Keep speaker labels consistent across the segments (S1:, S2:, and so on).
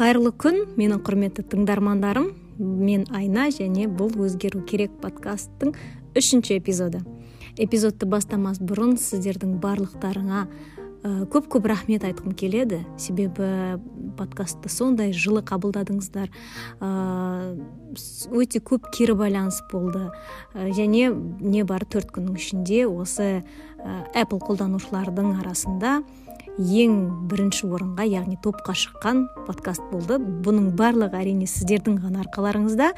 S1: кайырлуу күн. Менин курметтүү тыңдармандарым мен айна және бул өзгерүү керек подкасттын үчүнчү эпизоду эпизодду баштамас бурун сиздердин баардыктарыңа э, көп көп рахмет айткым келеді. Себеби подкастты сондай жылы кабылдадыңыздар э, өтө көп кири байланыш болду э, және эмне бары төрт күннүн ичинде осы apple колдонуучулардын арасында эң биринчи орунга яғни топко чыккан подкаст болду бунун баардыгы әрине сиздердин гана аркаларыңызда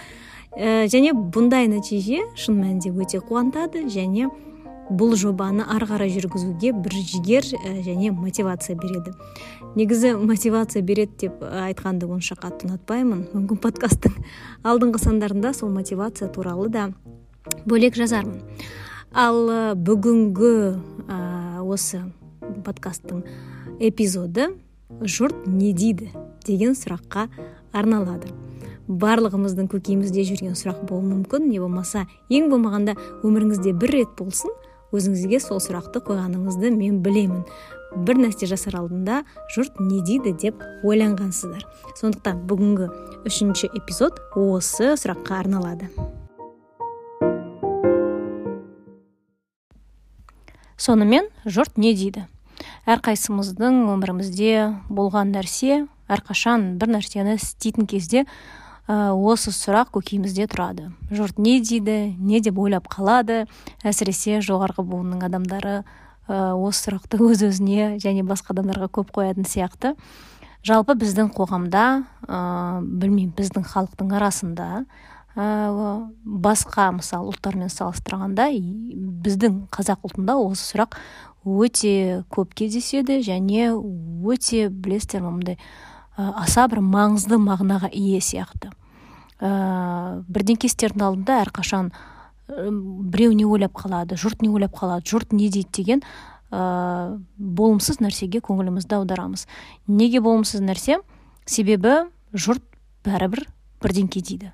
S1: э, және мындай натыйже шын мәнинде өтө кубантады және бул жобаны ары карай жүргүзүүгө бир жигер э, және мотивация береді. Негизи мотивация берет деп айтканды унча катуу унатпаймын мүмкүн подкасттын алдыңкы сандарында сол мотивация тууралуу да бөлек жазармын. Ал э, бүгүнкү осы подкасттын эпизоду журт эмне дейди деген суракка арналады. Баардыгыбыздын көкейибизде жүргөн сурак болушу мүмкүн эмне болмаса эң болмогондо өмүрүңүздө бир ирет болсун өзүңүзгө сол суракты койгонуңузду мен билемин бир нерсе жасар алдында журт эмне дейди деп ойлонгансыздар сондуктан бүгүнкү үчүнчү эпизод осы суракка арналады. Эмне дейди ар кайсыбыздын өмүрүбүздө болгон нерсе ар качан бир нерсени істейтин кезде осы сурак көкейибизде турады журт эмне дейди эмне деп ойлоп калады асиресе жогорку буунун адамдары осы суракты өз өзүнө және башка адамдарга көп коятын сыяктуу жалпы биздин коомдо билбейм биздин халктын арасында башка мисалы улуттар менен салыштырганда биздин казак улутунда осы сурак өте көп кездешеди және өте билесиздерби мындай аса бир маңыздуу мағынага ээ сыяктуу бирдеңке истердин алдында ар качан бирөө эмне ойлоп калады журт эмне ойлоп калат журт эмне дейт деген болумсуз нерсеге көңүлүбүздү аударабыз эмнеге болумсуз нерсе себеби журт баары бир бирдеңке дейди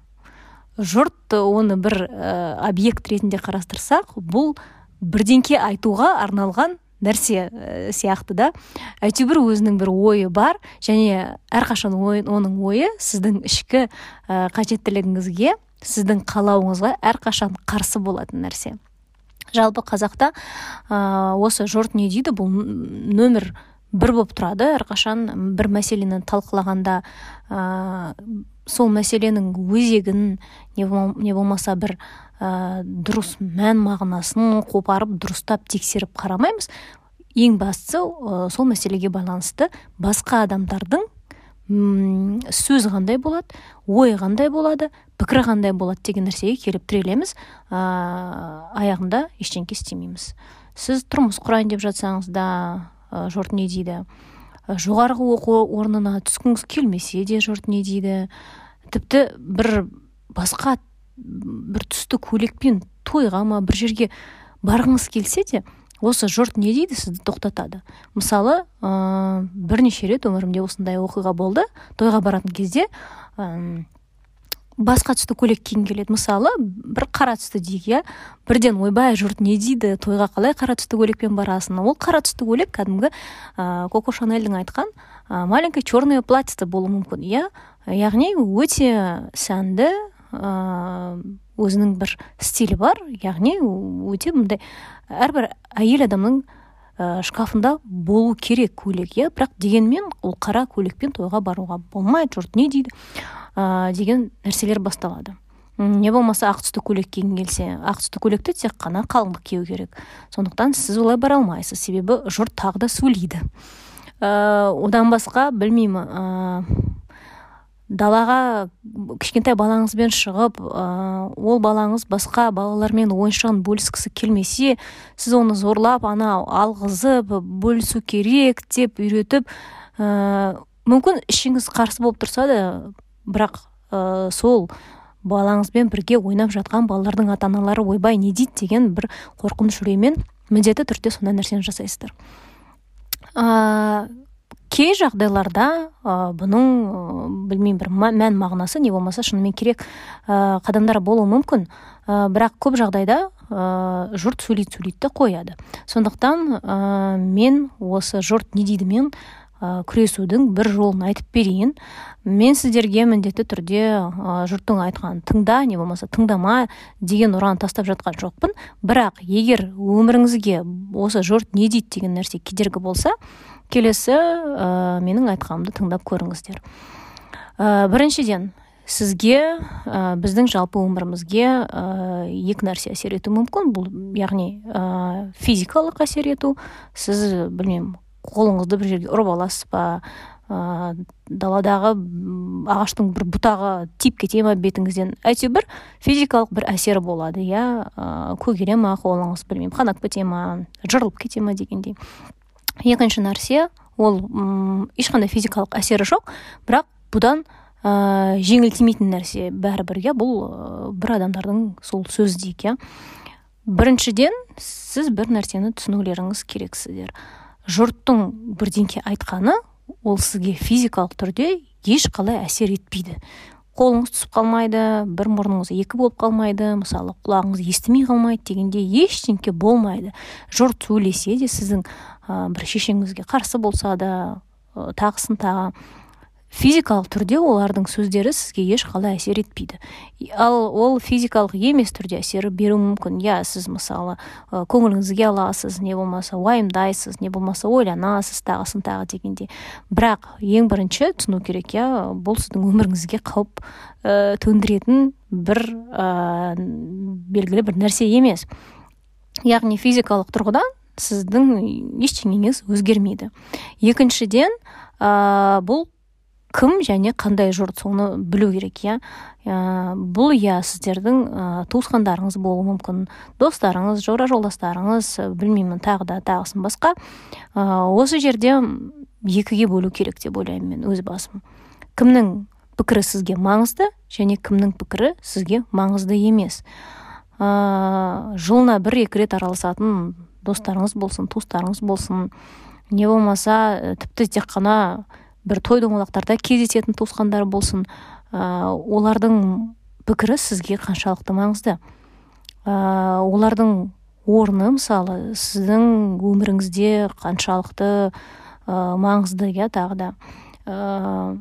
S1: журт оны бир объект ретинде карастырсак бул бирдеңке айтууга арналган нерсе э, сыяктуу да. Әйтеуір өзүнүн бир ою бар және ар качан онун ою сиздин ички э, кажеттилигиңизге сиздин каалооңузга ар качан каршы болотун нерсе жалпы казакта осы журт эмне дейди бул номер бир болуп турат ар качан бир маселени талкуулаганда сол маселенин өзегин эмне болмаса бир дурус мән мағынасын копарып дурустап текшерип карамайбыз эң бастысы сол маселеге байланыштуу башка адамдардын сөзү кандай болот ою кандай болду пикири кандай болот деген нерсеге келип тирелебиз аягында эчтеке иштебейбиз сиз турмуш курайын деп жатсаңыз да журт эмне дейди жогорку окуу ордуна түшкүңүз келмесе де журт эмне дейди типти бир башка бир түстүү көйлекпен тойгамы бир жерге баргыңыз келсе де осы журт эмне дейди сизди токтотот мисалы бир нече ирет өмүрүмдө ушундай окуя болду тойго баратын кезде башка түстүү көйлек кийгим келет мисалы бир кара түстүү дейик э бирден ойбай журт эмне дейди тойго калай кара түстүү көйлекпен барасың? Ол кара түстүү көйлек кәдімгі коко шанельдин айткан маленькое черное платье болуу мүмкүн иә? Яғни өте сәнді өзүнүн бир стили бар. Яғни өте мындай ар бир айыл адамдын шкафында болуу керек көйлек иә? Бирок дегенмен ол кара көйлекпен тойго барууга болмойт журт эмне дейди деген нерселер башталады эмне болмаса ак түстүү көйлек кийгиң келсе ак түстүү көйлекти тек гана калыңдык кийүү керек. Сондуктан сиз улай бара алмайсыз. Себеби журт так да сүйлөйдү одан башка билмейм далага кичкентай балаңызбен чыгып ол балаңыз башка балалар менен оюнчугун бөлүскүсү келмесе сиз аны зорлап аны алгызып бөлүшүү керек деп үйрөтүп мүмкүн ичиңиз каршы болуп турса да бирок сол балаңызбен бирге ойноп жаткан балдардын ата аналары ойбай эмне дейт деген бир коркунуч үрөймен міндетті түрдө сондай нерсени жасайсыздар. Кээ жагдайларда бунун билбейм бир мән мағынасы не болмаса шынымен керек кадамдар болуу мүмкүн бирок көп жагдайда журт сүйлөйт сүйлөйт да коёт сондуктан мен осы журт эмне дейди менен ә, күресудің бір жолын айтып берейін. Мен сіздерге міндетті түрде ә, жұрттың айтқанын тыңда не болмаса тыңдама деген ұран тастап жатқан жоқпын. Бірақ егер өміріңізге осы жұрт не дейді деген нәрсе кедергі болса келесі ә, менің айтқанымды тыңдап көріңіздер. Ә, біріншіден сізге ә, біздің жалпы өмірімізге ә, екі нәрсе әсер етуі мүмкін. Бұл яғни ә, физикалық әсер ету. Сіз білмеймін қолыңызды бір жерге ұрып аласыз ба? Ә, даладағы ағаштың бір бұтағы тиіп кете ма бетіңізден? Әйтеуір физикалық бір әсері болады иә? Ә, көгере ма қолыңыз білмеймін қанап кете ма жырылып кете ма дегендей. Екінші нәрсе ол м ешқандай физикалық әсері жоқ бірақ бұдан ә, жеңіл тимейтін нәрсе бәрібір иә? Бұл ә, бір адамдардың сол сөзі дейік иә? Біріншіден сіз бір нәрсені түсінулеріңіз керексіздер. Жұрттың бірдеңке айтқаны ол сізге физикалық түрде ешқалай әсер етпейді. Қолыңыз түсіп қалмайды бір мұрныңыз екі болып қалмайды мысалы құлағыңыз естімей қалмайды дегенде ештеңке болмайды. Жұрт сөйлесе де сіздің ә, бір шешеңізге қарсы болса да ә, тағысын тағы физикалық түрде олардың сөздері сізге ешқалай әсер етпейді. Ал ол физикалық емес түрде әсер беруі мүмкін. Иә сіз мысалы көңіліңізге аласыз не болмаса уайымдайсыз не болмаса ойланасыз тағысын тағы дегенде. Бірақ ең бірінші түсіну керек иә бұл сіздің өміріңізге қауіп ә, төндіретін бір ә, белгілі бір нәрсе емес. Яғни физикалық тұрғыдан сіздің ештеңеңіз өзгермейді. Екіншіден ә, бұл кім және қандай жұрт соны білу керек иә? Ә, бұл иә сіздердің ә, туысқандарыңыз болуы мүмкін достарыңыз жора жолдастарыңыз білмеймін тағы да тағысын басқа. Ә, осы жерде екіге бөлу керек деп ойлаймын мен өз басым. Кімнің пікірі сізге маңызды және кімнің пікірі сізге маңызды емес? Ә, жылына бір екі рет араласатын достарыңыз болсын туыстарыңыз болсын не болмаса тіпті тек қана бір той домалақтарда кездесетін туысқандар болсын ә, олардың пікірі сізге қаншалықты маңызды. Ә, олардың орны мысалы сіздің өміріңізде қаншалықты ә, маңызды иә тағы да. Ә,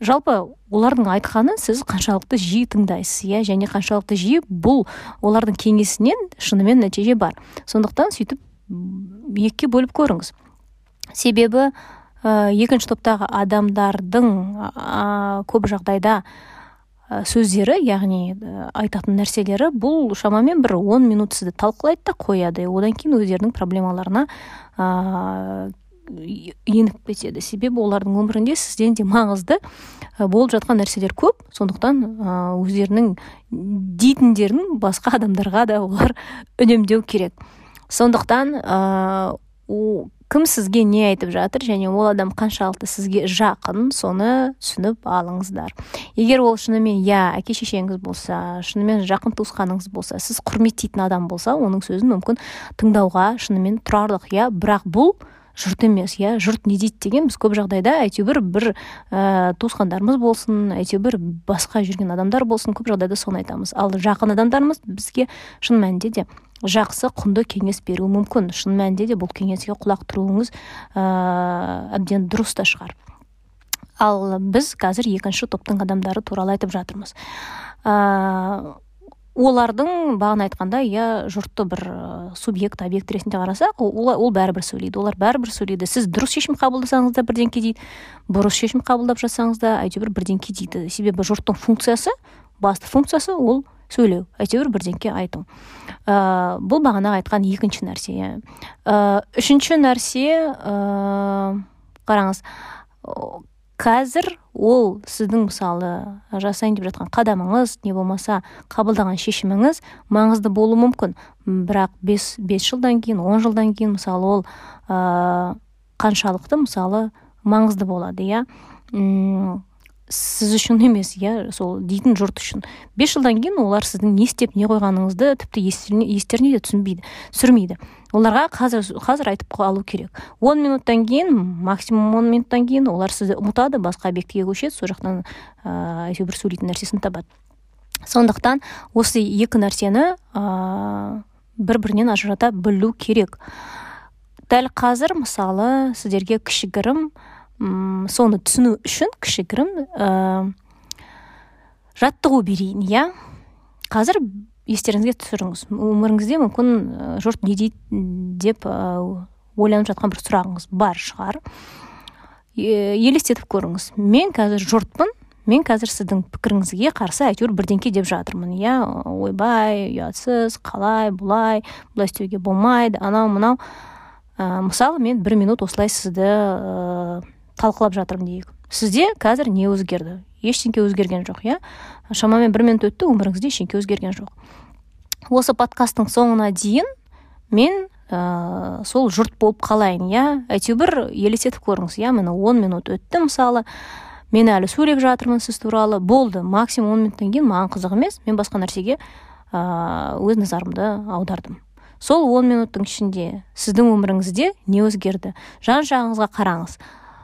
S1: жалпы олардың айтқанын сіз қаншалықты жиі тыңдайсыз иә және қаншалықты жиі бұл олардың кеңесінен шынымен нәтиже бар. Сондықтан сөйтіп екіге бөліп көріңіз. Себебі екінші топтағы адамдардың ә, көп жағдайда ә, сөздері яғни ә, айтатын нәрселері бұл шамамен бір он минут сізді талқылайды да қояды. Одан кейін өздерінің проблемаларына ә, еніп кетеді. Себебі олардың өмірінде сізден де маңызды болып жатқан нәрселер көп. Сондықтан өздерінің дейтіндерін басқа адамдарға да олар үнемдеу керек. Сондықтан кім сізге не айтып жатыр және ол адам қаншалықты сізге жақын соны түсініп алыңыздар. Егер ол шынымен иә әке шешеңіз болса шынымен жақын туысқаныңыз болса сіз құрметтейтін адам болса оның сөзін мүмкін тыңдауға шынымен тұрарлық иә? Бірақ бұл жұрт емес иә жұрт не дейді деген біз көп жағдайда әйтеуір бір ә, туысқандарымыз болсын әйтеуір басқа жүрген адамдар болсын көп жағдайда соны айтамыз. Ал жақын адамдарымыз бізге шын мәнінде де жақсы құнды кеңес беруі мүмкін. Шын мәнінде де бұл кеңеске құлақ тұруыңыз ә, әбден дұрыс та шығар. Ал біз қазір екінші топтың адамдары туралы айтып жатырмыз. Ә, олардың бағана айтқанда иә жұртты бір субъект объект ретінде қарасақ ол, ол бәрібір сөйлейді. Олар бәрібір сөйлейді. Сіз дұрыс шешім қабылдасаңыз да бірдеңке дейді бұрыс шешім қабылдап жатсаңыз да әйтеуір бірдеңке дейді. Себебі жұрттың функциясы басты функциясы ол сөйлеу әйтеуір бірдеңке айту. Ә, бұл бағанағы айтқан екінші нәрсе ә, үшінші нәрсе ә, қараңыз қазір ол сіздің мысалы жасайын деп жатқан қадамыңыз не болмаса қабылдаған шешіміңіз маңызды болуы мүмкін. Бірақ бес, бес жылдан кейін он жылдан кейін мысалы ол ә, қаншалықты мысалы маңызды болады иә? Сіз үшін емес иә сол дейтін жұрт үшін. Бес жылдан кейін олар сіздің не істеп не қойғаныңызды тіпті естеріне де түсінбейді түсірмейді. Оларға қазір қазір айтып қалу керек. Он минуттан кейін максимум он минуттан кейін олар сізді ұмытады басқа объектіге көшеді сол жақтан ыыы әйтеуір бір сөйлейтін нәрсесін табады. Сондықтан осы екі нәрсені ыыы бір бірінен ажырата білу керек. Дәл қазір мысалы сіздерге кішігірім соны түсіну үшін кішігірім ә, жаттығу берейін иә? Қазір естеріңізге түсіріңіз. Өміріңізде мүмкін жұрт не дейді деп ойланып жатқан бір сұрағыңыз бар шығар. Елестетіп көріңіз. Мен қазір жұртпын. Мен қазір сіздің пікіріңізге қарсы әйтеуір бірдеңке деп жатырмын иә? Ойбай ұятсыз қалай бұлай бұлай істеуге болмайды анау мынау ә, мысалы мен бір минут осылай сізді ә, талқылап жатырмын дейік. Сізде қазір не өзгерді? Ештеңке өзгерген жоқ иә? Шамамен бір минут өтті өміріңізде ештеңке өзгерген жоқ. Осы подкасттың соңына дейін мен ә, сол жұрт болып қалайын иә? Әйтеуір елестетіп көріңіз иә? Міне он минут өтті мысалы. Мен әлі сөйлеп жатырмын сіз туралы. Болды максимум он минуттан кейін маған қызық емес. Мен басқа нәрсеге ә, өз назарымды аудардым. Сол он минуттың ішінде сіздің өміріңізде не өзгерді? Жан жағыңызға қараңыз.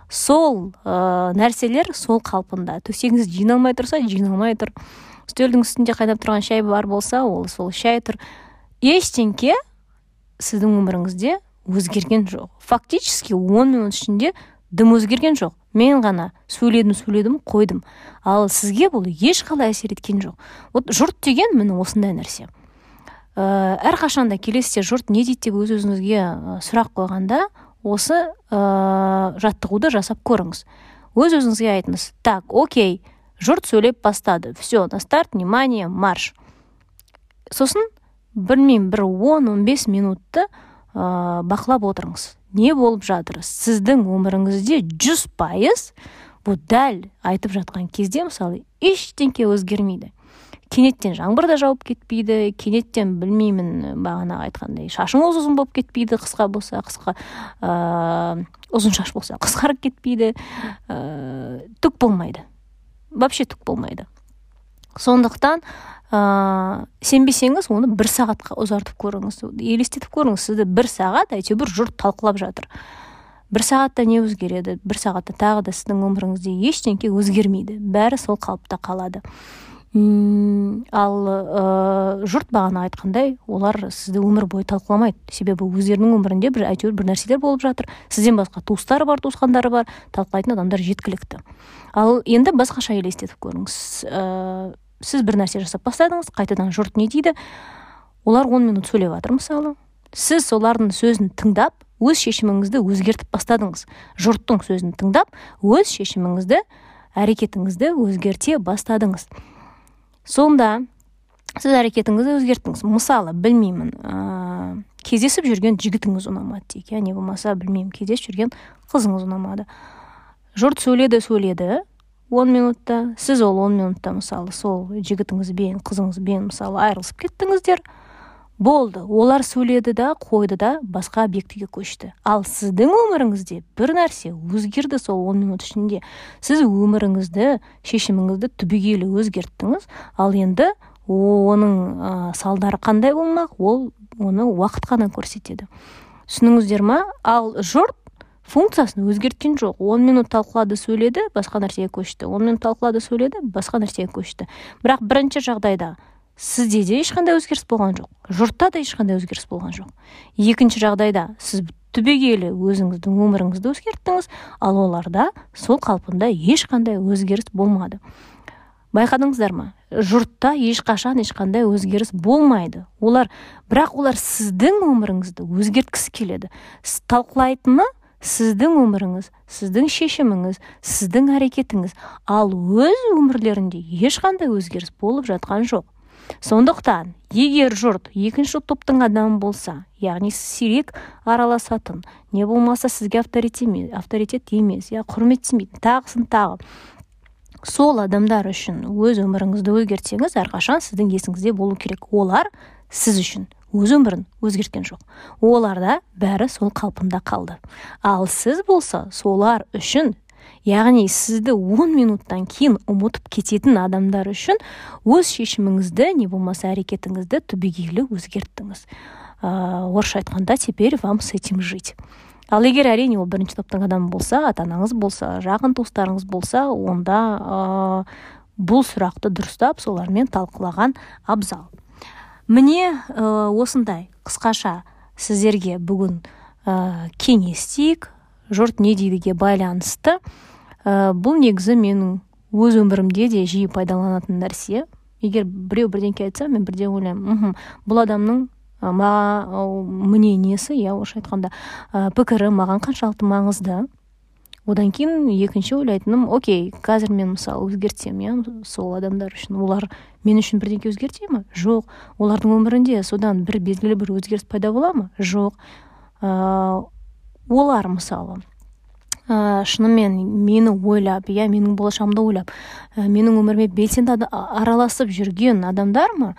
S1: Сол ә, нәрселер сол қалпында. Төсегіңіз жиналмай тұрса жиналмай тұр. Үстелдің үстінде қайнап тұрған шай бар болса ол сол шай тұр. Ештеңке сіздің өміріңізде өзгерген жоқ. Фактически он минут ішінде дым өзгерген жоқ. Мен ғана сөйледім сөйледім қойдым. Ал сізге бұл ешқалай әсер еткен жоқ. Вот жұрт деген міне осындай нәрсе. Ә, әрқашанда келесіде жұрт не дейді деп өз өзіңізге сұрақ қойғанда осы ә, жаттығуды жасап көріңіз. Өз өзіңізге айтыңыз так окей жұрт сөйлеп бастады все на старт внимание марш сосын білмеймін бір он он бес минутты ә, бақылап отырыңыз. Не болып жатыр? Сіздің өміріңізде жүз пайыз бұл дәл айтып жатқан кезде мысалы ештеңке өзгермейді. Кенеттен жаңбыр да жауып кетпейді кенеттен білмеймін бағанағы айтқандай шашыңыз ұзын болып кетпейді қысқа болса қысқа ә, ұзын шаш болса қысқарып кетпейді ә, түк болмайды. Вообще түк болмайды. Сондықтан ә, сенбесеңіз оны бір сағатқа ұзартып көріңіз. Елестетіп көріңіз сізді бір сағат әйтеуір жұрт талқылап жатыр. Бір сағатта не өзгереді? Бір сағатта тағы да сіздің өміріңізде ештеңке өзгермейді. Бәрі сол қалыпта қалады. Ал ә, жұрт бағана айтқандай олар сізді өмір бойы талқыламайды. Себебі өздерінің өмірінде бір әйтеуір бір нәрселер болып жатыр. Сізден басқа туыстары бар туысқандары бар. Талқылайтын адамдар жеткілікті. Ал енді басқаша елестетіп көріңіз. Ә, сіз бір нәрсе жасап бастадыңыз қайтадан жұрт не дейді? Олар он минут сөйлеп жатыр мысалы. Сіз солардың сөзін тыңдап өз шешіміңізді өзгертіп бастадыңыз. Жұрттың сөзін тыңдап өз шешіміңізді әрекетіңізді өзгерте бастадыңыз. Сонда сіз әрекетіңізді өзгерттіңіз. Мысалы білмеймін ә, кездесіп жүрген жігітіңіз ұнамады дейік иә не болмаса білмеймін кездесіп жүрген қызыңыз ұнамады. Жұрт сөйледі сөйледі он минутта сіз ол он минутта мысалы сол жігітіңізбен қызыңызбен мысалы айырылысып кеттіңіздер. Болды олар сөйледі да қойды да басқа объектіге көшті. Ал сіздің өміріңізде бір нәрсе өзгерді сол он минут ішінде. Сіз өміріңізді шешіміңізді түбегейлі өзгерттіңіз. Ал енді оның ә, салдары қандай болмақ ол оны уақыт қана көрсетеді. Түсініңіздер ма? Ал жұрт функциясын өзгерткен жоқ. Он минут талқылады сөйледі басқа нәрсеге көшті. Он минут талқылады сөйледі басқа нәрсеге көшті. Бірақ бірінші жағдайда сізде де ешқандай өзгеріс болған жоқ. Жұртта да ешқандай өзгеріс болған жоқ. Екінші жағдайда сіз түбегейлі өзіңіздің өміріңізді өзгерттіңіз ал оларда сол қалпында ешқандай өзгеріс болмады. Байқадыңыздар ма? Жұртта ешқашан ешқандай өзгеріс болмайды. Олар бірақ олар сіздің өміріңізді өзгерткісі келеді. Талқылайтыны сіздің өміріңіз сіздің шешіміңіз сіздің әрекетіңіз ал өз өмірлерінде ешқандай өзгеріс болып жатқан жоқ. Сондықтан егер жұрт екінші топтың адамы болса яғни сирек араласатын не болмаса сізге авторитет емес иә құрметтемейтін тағысын тағы сол адамдар үшін өз өміріңізді өзгертсеңіз әрқашан сіздің есіңізде болу керек. Олар сіз үшін өз өмірін өзгерткен жоқ. Оларда бәрі сол қалпында қалды. Ал сіз болса солар үшін яғни сізді он минуттан кейін ұмытып кететін адамдар үшін өз шешіміңізді не болмаса әрекетіңізді түбегейлі өзгерттіңіз. Ыыы орысша айтқанда теперь вам с этим жить. Ал егер әрине ол бірінші топтың адамы болса ата анаңыз болса жақын туыстарыңыз болса онда ә, бұл сұрақты дұрыстап солармен талқылаған абзал. Міне ә, осындай. Қысқаша сіздерге бүгін ә, кеңес жұрт не дейдіге байланысты ә, бұл негізі менің өз өмірімде де жиі пайдаланатын нәрсе. Егер біреу бірдеңке айтса мен бірден ойлаймын бұл адамның мнениесі иә орысша айтқанда пікірі маған қаншалықты маңызды одан кейін екінші ойлайтыным окей қазір мен мысалы өзгертсем иә сол адамдар үшін олар мен үшін бірдеңке өзгерте ма жоқ. Олардың өмірінде содан бір белгілі бір өзгеріс пайда бола ма? Жоқ. Ә, олар мысалы ә, шынымен мені ойлап иә менің болашағымды ойлап ә, менің өміріме белсенді араласып жүрген адамдар ма?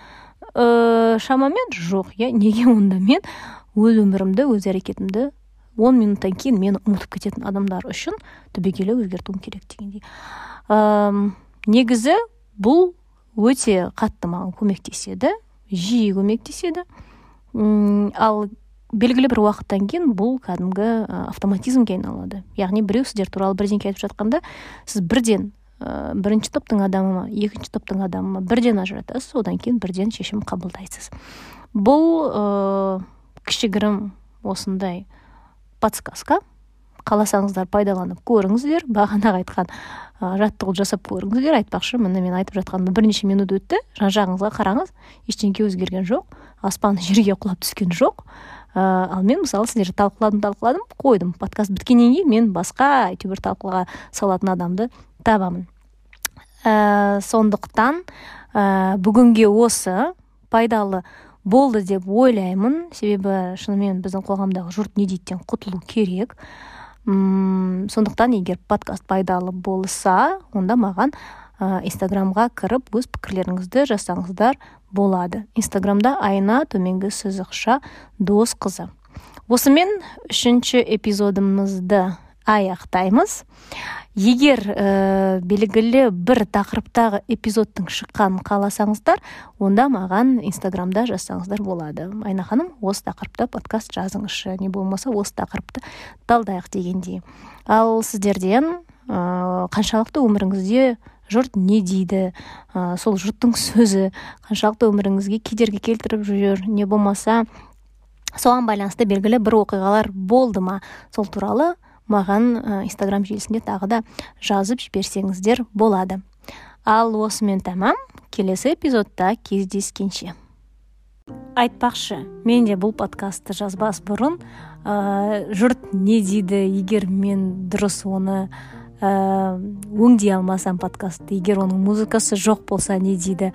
S1: Ә, шамамен жоқ иә. Неге онда мен өз өмірімді өз әрекетімді он минуттан кейін мені ұмытып кететін адамдар үшін түбегейлі өзгертуім керек дегендей. Ә, негізі бұл өте қатты маған көмектеседі жиі көмектеседі. Ал белгілі бір уақыттан кейін бұл кәдімгі автоматизмге айналады. Яғни біреу сіздер туралы бірдеңке айтып жатқанда сіз бірден ә, бірінші топтың адамы ма екінші топтың адамы ма бірден ажыратасыз одан кейін бірден шешім қабылдайсыз. Бұл ә, кішігірім осындай подсказка. Қаласаңыздар пайдаланып көріңіздер. Бағанағы айтқан ә, жаттығуды жасап көріңіздер. Айтпақшы міне мен айтып жатқаныма бірнеше минут өтті. Жан жағыңызға қараңыз ештеңке өзгерген жоқ. Аспан жерге құлап түскен жоқ. Ал мен мысалы сіздерді талқыладым талқыладым қойдым. Подкаст біткеннен кейін мен басқа әйтеуір талқыға салатын адамды табамын. Ә, сондықтан ә, бүгінге осы пайдалы болды деп ойлаймын. Себебі шынымен біздің қоғамдағы жұрт не дейтіден құтылу керек. М сондықтан егер подкаст пайдалы болса онда маған инстаграмға кіріп өз пікірлеріңізді жазсаңыздар болады. Инстаграмда айна төменгі сызықша дос қызы. Осымен үшінші эпизодымызды аяқтаймыз. Егер ә, белгілі бір тақырыптағы эпизодтың шыққанын қаласаңыздар онда маған инстаграмда жазсаңыздар болады. Айна ханым осы тақырыпта подкаст жазыңызшы. Не болмаса осы тақырыпты талдайық дегендей. Ал сіздерден ә, қаншалықты өміріңізде жұрт не дейді? Ә, сол жұрттың сөзі қаншалықты өміріңізге кедергі келтіріп жүр не болмаса соған байланысты белгілі бір оқиғалар болды ма? Сол туралы маған инстаграм желісінде тағы да жазып жіберсеңіздер болады. Ал осымен тамам келесі эпизодта кездескенше. Айтпақшы мен де бұл подкастты жазбас бұрын ә, жұрт не дейді? Егер мен дұрыс оны өңдей алмасам подкастты егер оның музыкасы жоқ болса не дейді?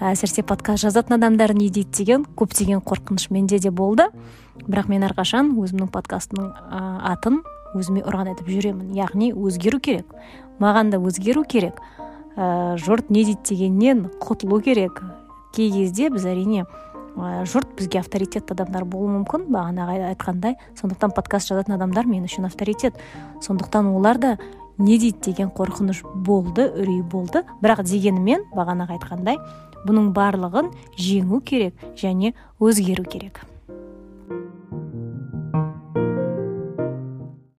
S1: Әсіресе подкаст жазатын адамдар не дейді деген көптеген қорқыныш менде де болды. Бірақ мен әрқашан өзімнің подкастымның атын өзіме ұран етіп жүремін. Яғни өзгеру керек. Маған да өзгеру керек. Ә, жұрт не дейді дегеннен құтылу керек. Кей кезде біз әрине ә, жұрт бізге авторитетті адамдар болуы мүмкін бағанағы айтқандай сондықтан подкаст жазатын адамдар мен үшін авторитет. Сондықтан олар да не дейді деген қорқыныш болды үрей болды. Бірақ дегенімен бағанағы айтқандай бұның барлығын жеңу керек және өзгеру керек.